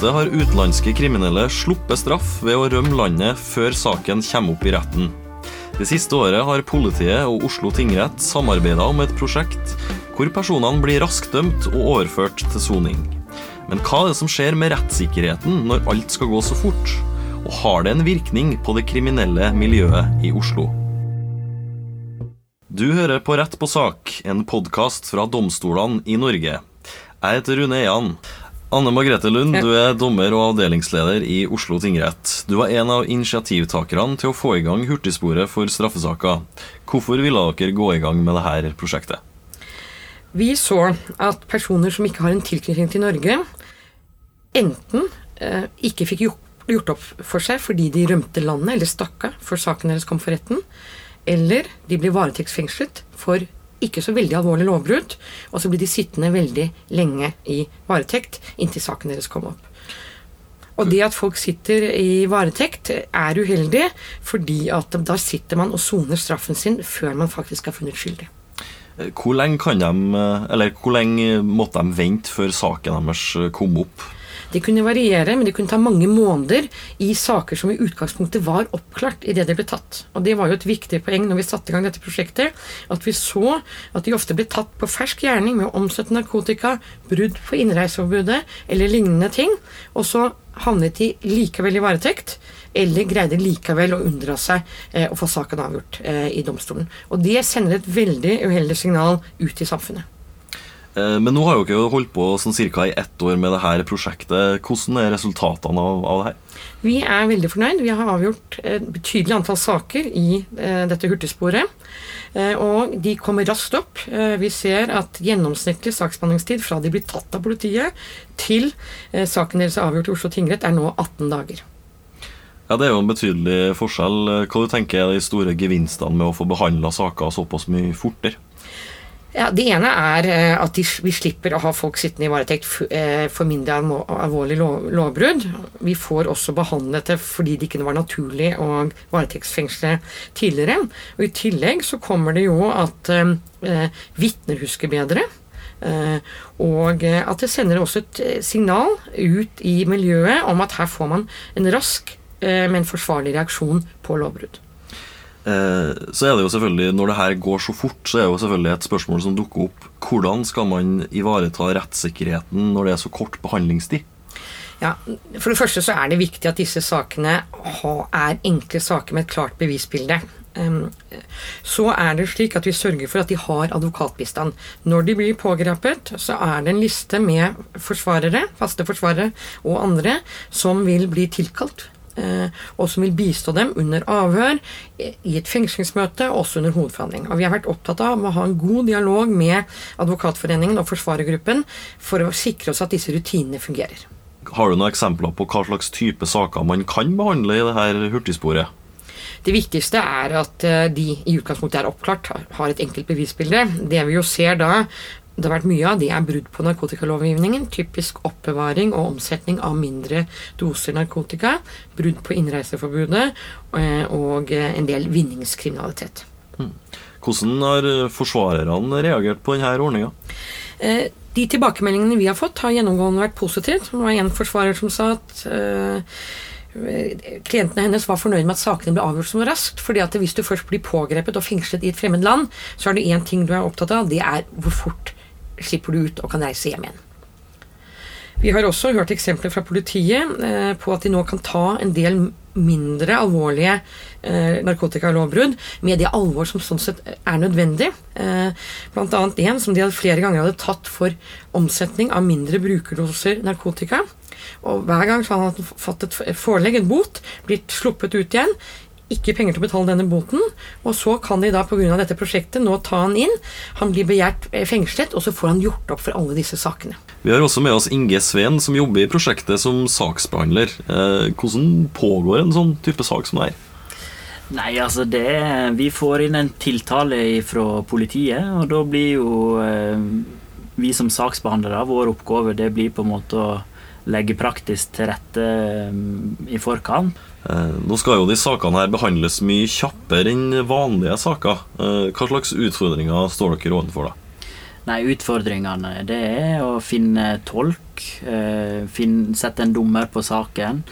ofte har utenlandske kriminelle sluppet straff ved å rømme landet før saken kommer opp i retten. Det siste året har politiet og Oslo tingrett samarbeida om et prosjekt hvor personene blir raskt dømt og overført til soning. Men hva er det som skjer med rettssikkerheten når alt skal gå så fort? Og har det en virkning på det kriminelle miljøet i Oslo? Du hører på Rett på sak, en podkast fra domstolene i Norge. Jeg heter Rune Eian. Anne Margrethe Lund, du er dommer og avdelingsleder i Oslo tingrett. Du var en av initiativtakerne til å få i gang hurtigsporet for straffesaker. Hvorfor ville dere gå i gang med dette prosjektet? Vi så at personer som ikke har en tilknytning til Norge, enten eh, ikke fikk gjort, opp for seg fordi de rømte landet eller stakk av før saken deres kom for retten, eller de ble varetektsfengslet for ikke så veldig alvorlig lovbrudd, og så blir de sittende veldig lenge i varetekt inntil saken deres kom opp. Og det at folk sitter i varetekt, er uheldig, fordi at da sitter man og soner straffen sin før man faktisk er funnet skyldig. Hvor lenge, de, hvor lenge måtte de vente før saken deres kom opp? Det kunne variere, men det kunne ta mange måneder i saker som i utgangspunktet var oppklart idet de ble tatt. Og det var jo et viktig poeng når vi satte i gang dette prosjektet, at vi så at de ofte ble tatt på fersk gjerning med å omsette narkotika, brudd på innreiseforbudet eller lignende ting, og så havnet de likevel i varetekt. Eller greide likevel å unndra seg eh, å få saken avgjort eh, i domstolen. Og det sender et veldig uheldig signal ut i samfunnet. Eh, men nå har jo ikke holdt på sånn cirka i ett år med dette prosjektet. Hvordan er resultatene av, av det her? Vi er veldig fornøyd. Vi har avgjort et betydelig antall saker i eh, dette hurtigsporet. Eh, og de kommer raskt opp. Vi ser at gjennomsnittlig saksbehandlingstid fra de blir tatt av politiet til saken deres er avgjort i Oslo tingrett, er nå 18 dager. Ja, Det er jo en betydelig forskjell. Hva du tenker er de store gevinstene med å få behandla saker såpass mye fortere? Ja, Det ene er at at vi slipper å ha folk sittende i varetekt eh, for mindre alvorlig lovbrudd. Vi får også behandlet det fordi det ikke var naturlig å varetektsfengsle tidligere. Og I tillegg så kommer det jo at eh, vitner husker bedre. Eh, og at det sender også et signal ut i miljøet om at her får man en rask Eh, men forsvarlig reaksjon på lovbrudd. Eh, så er det jo selvfølgelig, Når det her går så fort, så er det jo selvfølgelig et spørsmål som dukker opp. Hvordan skal man ivareta rettssikkerheten når det er så kort behandlingstid? Ja, For det første så er det viktig at disse sakene er enkle saker med et klart bevisbilde. Så er det slik at vi sørger for at de har advokatbistand. Når de blir pågrepet, så er det en liste med forsvarere, faste forsvarere og andre som vil bli tilkalt og som vil bistå dem under avhør, i et fengslingsmøte, også under hovedforhandling. Og Vi har vært opptatt av å ha en god dialog med Advokatforeningen og forsvarergruppen for å sikre oss at disse rutinene fungerer. Har du noen eksempler på hva slags type saker man kan behandle i det her hurtigsporet? Det viktigste er at eh, de i utgangspunktet er oppklart, har et enkelt bevisbilde. Det vi jo ser da, det har vært mye av, det er brudd på narkotikalovgivningen. Typisk oppbevaring og omsetning av mindre doser narkotika. Brudd på innreiseforbudet eh, og en del vinningskriminalitet. Hmm. Hvordan har forsvarerne reagert på denne ordninga? Eh, de tilbakemeldingene vi har fått, har gjennomgående vært positive. Det var en forsvarer som sa at klientene hennes var fornøyd med at sakene ble avgjort så raskt. fordi at hvis du først blir pågrepet og fengslet i et fremmed land, så er det én ting du er opptatt av, det er hvor fort slipper du ut og kan reise hjem igjen. Vi har også hørt eksempler fra politiet eh, på at de nå kan ta en del mindre alvorlige eh, narkotikalovbrudd med det alvor som sånn sett er nødvendig. Eh, Blant annet en som de flere ganger hadde tatt for omsetning av mindre brukerdoser narkotika. Og Hver gang så hadde fått et forelegg, en bot, blitt sluppet ut igjen, ikke penger til å betale denne boten. Og så kan de da pga. dette prosjektet nå ta han inn. Han blir begjært eh, fengslet, og så får han gjort opp for alle disse sakene. Vi har også med oss Inge Sveen, som jobber i prosjektet som saksbehandler. Eh, hvordan pågår en sånn type sak som det her? Nei, altså det Vi får inn en tiltale fra politiet, og da blir jo eh, vi som saksbehandlere, vår oppgave det blir på en måte å legge praktisk til rette i forkant. Eh, nå skal jo de sakene her behandles mye kjappere enn vanlige saker. Eh, hva slags utfordringer står dere overfor da? Nei, utfordringene det er å finne tolk, eh, finne, sette en dommer på saken,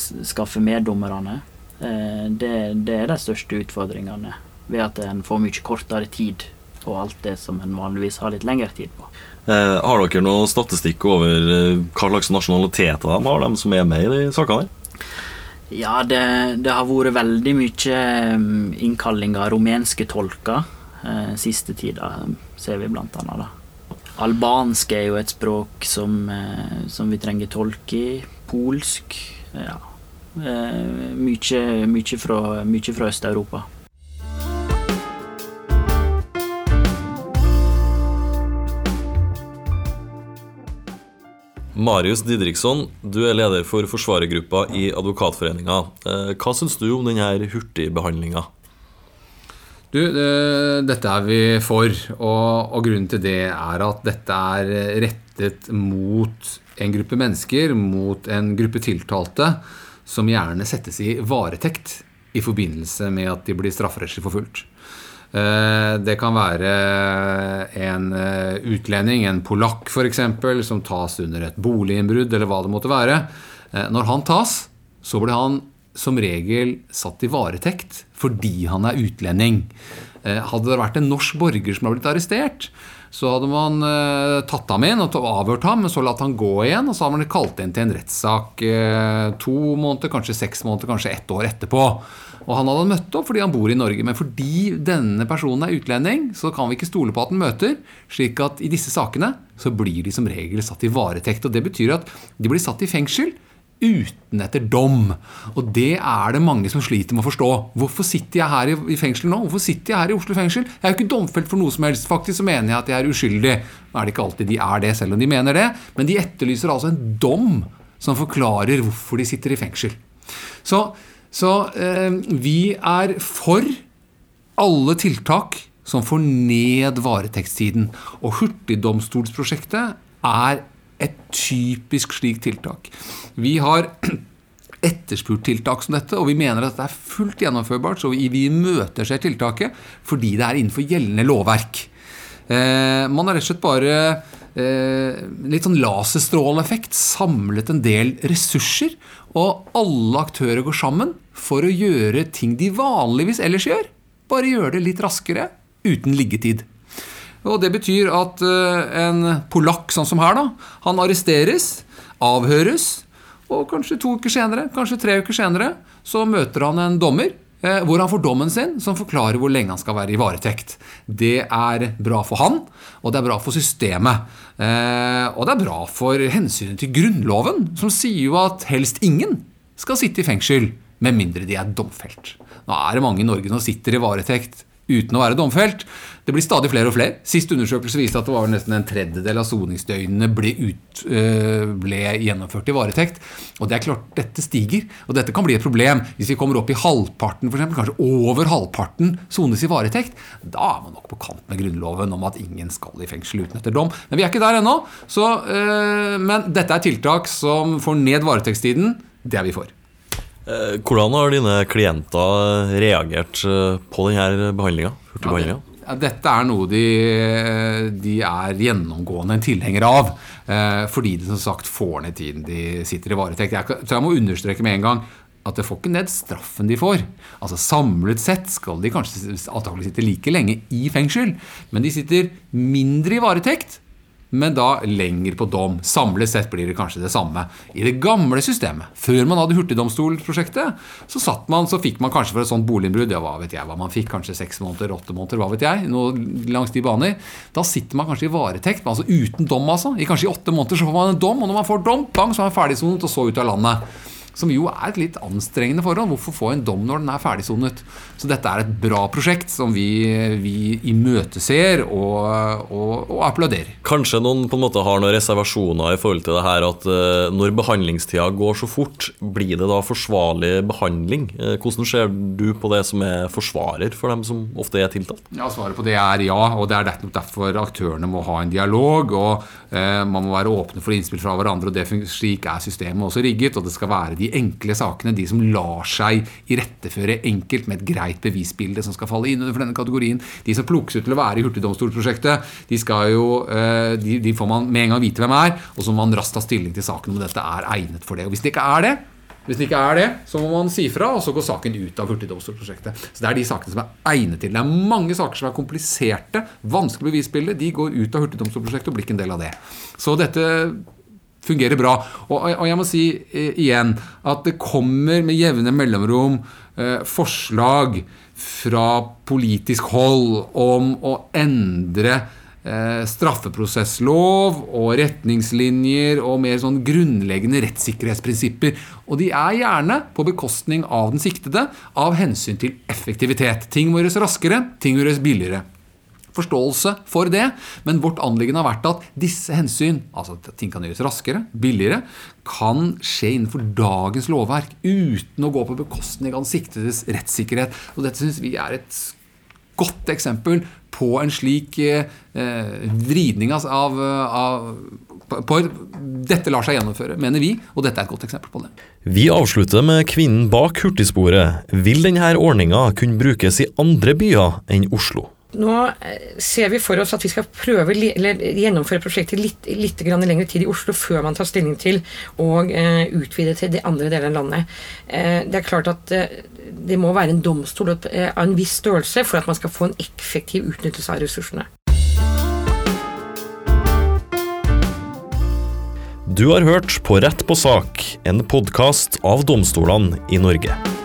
skaffe meddommerne. Det, det, er de største utfordringene, ved at en får mye kortere tid på alt det som en vanligvis har litt lengre tid på. Eh, har dere noe statistikk over eh, hva slags nasjonaliteter de har, de som er med i de sakene? Ja, det, det har vært veldig mye mm, innkalling av rumenske tolker eh, siste tida, ser vi blant annet. Da. Albansk er jo et språk som, eh, som vi trenger tolk i. Polsk. Ja. Eh, mye, mye fra, mye fra Øst-Europa. Marius Didriksson, du er leder for forsvarergruppa i Advokatforeninga. Eh, hva syns du om denne hurtigbehandlinga? Du, dette er vi for, og, og, grunnen til det er at dette er rettet mot en gruppe mennesker, mot en gruppe tiltalte, som gjerne settes i varetekt i forbindelse med at de blir strafferettslig forfulgt. Eh, det kan være en eh, utlending, en polakk f.eks., som tas under et boliginnbrudd, eller hva det måtte være. Eh, når han tas, så blir han som regel satt i varetekt fordi han er utlending. Hadde det vært en norsk borger som har blitt arrestert, så hadde man tatt ham inn og avhørt ham, men så latt han gå igjen. Og så hadde man kalt inn til en rettssak to måneder, kanskje seks måneder, kanskje ett år etterpå. Og han hadde møtt opp fordi han bor i Norge. Men fordi denne personen er utlending, så kan vi ikke stole på at han møter. slik at i disse sakene så blir de som regel satt i varetekt. Og det betyr at de blir satt i fengsel uten etter dom. Og det er det mange som sliter med å forstå. Hvorfor sitter jeg her i fengsel nå? Hvorfor sitter jeg her i Oslo fengsel? Jeg er jo ikke domfelt for noe som helst. Faktisk så mener jeg at jeg er uskyldig. Nå er det ikke alltid de er det, selv om de mener det. Men de etterlyser altså en dom som forklarer hvorfor de sitter i fengsel. Så så eh, vi er for alle tiltak som får ned varetektstiden. Og Hurtigdomstolsprosjektet er et typisk slikt tiltak. Vi har etterspurt tiltak som dette, og vi mener at det er fullt gjennomførbart. Så vi imøteser tiltaket fordi det er innenfor gjeldende lovverk. Eh, man har rett og slett bare litt sånn laserstråleeffekt samlet en del ressurser og alle aktører går sammen for å gjøre ting de vanligvis ellers gjør. Bare gjøre det litt raskere, uten liggetid. Og Det betyr at eh, en polakk sånn som her, da, han arresteres, avhøres, og kanskje to uker senere, kanskje tre uker senere, så møter han en dommer eh, hvor han får dommen sin, som forklarer hvor lenge han skal være i varetekt. Det er bra for han, og det er bra for systemet. Eh, og det er bra for hensynet til Grunnloven, som sier jo at helst ingen skal sitte i fengsel med mindre de er domfelt. Nå er det mange i Norge som sitter i varetekt uten å være domfelt. Det blir stadig flere og flere. Sist undersøkelse viste at det var nesten en tredjedel av soningsdøgnene ble, ut, øh, ble, gjennomført i varetekt. Og det er klart, dette stiger, og dette kan bli et problem. Hvis vi kommer opp i halvparten, eksempel, kanskje over halvparten sones i varetekt, da er man nok på kant med Grunnloven om at ingen skal i fengsel uten etter dom. Men vi er ikke der ennå. Så, øh, men dette er tiltak som får ned varetektstiden. Det er vi for. Eh, hvordan har dine klienter reagert eh, på denne behandlinga? Ja, dette er noe de, de, er gjennomgående en tilhenger av. Eh, fordi de som sagt får ned tiden de sitter i varetekt. Jeg tror jeg må understreke med en gang at det får ikke ned straffen de får. Altså Samlet sett skal de kanskje antakelig sitte like lenge i fengsel, men de sitter mindre i varetekt men da lenger på dom. Samlet sett blir det kanskje det samme. I det gamle systemet, før man hadde hurtigdomstolprosjektet, så, satt man, så fikk man kanskje for et sånt boliginnbrudd ja, hva vet jeg hva man fikk, kanskje seks måneder, åtte måneder, hva vet jeg, noe langs de baner. Da sitter man kanskje i varetekt, altså uten dom, altså. I kanskje i åtte måneder så får man en dom, og når man får dom, bang, så er man ferdigsonet, og så ut av landet. Som jo er et litt anstrengende forhold. Hvorfor få en dom når den er ferdigsonet? Så dette er et bra prosjekt som vi, vi imøteser og, og, og, applauderer. Kanskje noen på en måte har noen reservasjoner i forhold til det her at uh, når behandlingstida går så fort, blir det da forsvarlig behandling? Uh, hvordan ser du på det som er forsvarer for dem som ofte er tiltalt? Ja, Svaret på det er ja, og det er derfor aktørene må ha en dialog. og eh, Man må være åpne for innspill fra hverandre, og det, slik er systemet også rigget. og det skal være de enkle sakene, de som lar seg iretteføre enkelt med et greit bevisbilde som skal falle inn under denne kategorien. De som plukkes ut til å være i hurtigdomstolsprosjektet, de, eh, de, de får man med en gang vite hvem er, og så må man raskt ta stilling til saken om dette er egnet for det. Og Hvis det ikke er det, hvis det ikke er det, så må man si fra, og så går saken ut av hurtigdomstolsprosjektet. Så det er de sakene som er egnet til. Det er mange saker som er kompliserte, vanskelig bevisbilde. De går ut av hurtigdomstolsprosjektet og blir ikke en del av det. Så dette fungerer bra. Og, og jeg må si eh, igjen at det kommer med jevne mellomrom eh, forslag fra politisk hold om å endre eh, straffeprosesslov og retningslinjer og mer sånn grunnleggende rettssikkerhetsprinsipper. Og de er gjerne på bekostning av den siktede av hensyn til effektivitet. Ting må gjøres raskere, ting må gjøres billigere forståelse for det, men vårt anliggende har vært at disse hensyn, altså at ting kan gjøres raskere, billigere, kan skje innenfor dagens lovverk uten å gå på bekostning av den siktedes rettssikkerhet. Og dette syns vi er et godt eksempel på en slik eh, vridning av, av på, Dette lar seg gjennomføre, mener vi, og dette er et godt eksempel på det. Vi avslutter med kvinnen bak hurtigsporet. Vil denne ordninga kunne brukes i andre byer enn Oslo? Nå eh, ser vi for oss at vi skal prøve eller gjennomføre prosjektet litt, litt lengre tid i Oslo før man tar stilling til å eh, utvide til de andre delene av landet. Eh, det er klart at eh, det må være en domstol eh, av en viss størrelse for at man skal få en effektiv utnyttelse av ressursene. Du har hørt På rett på sak, en podkast av domstolene i Norge.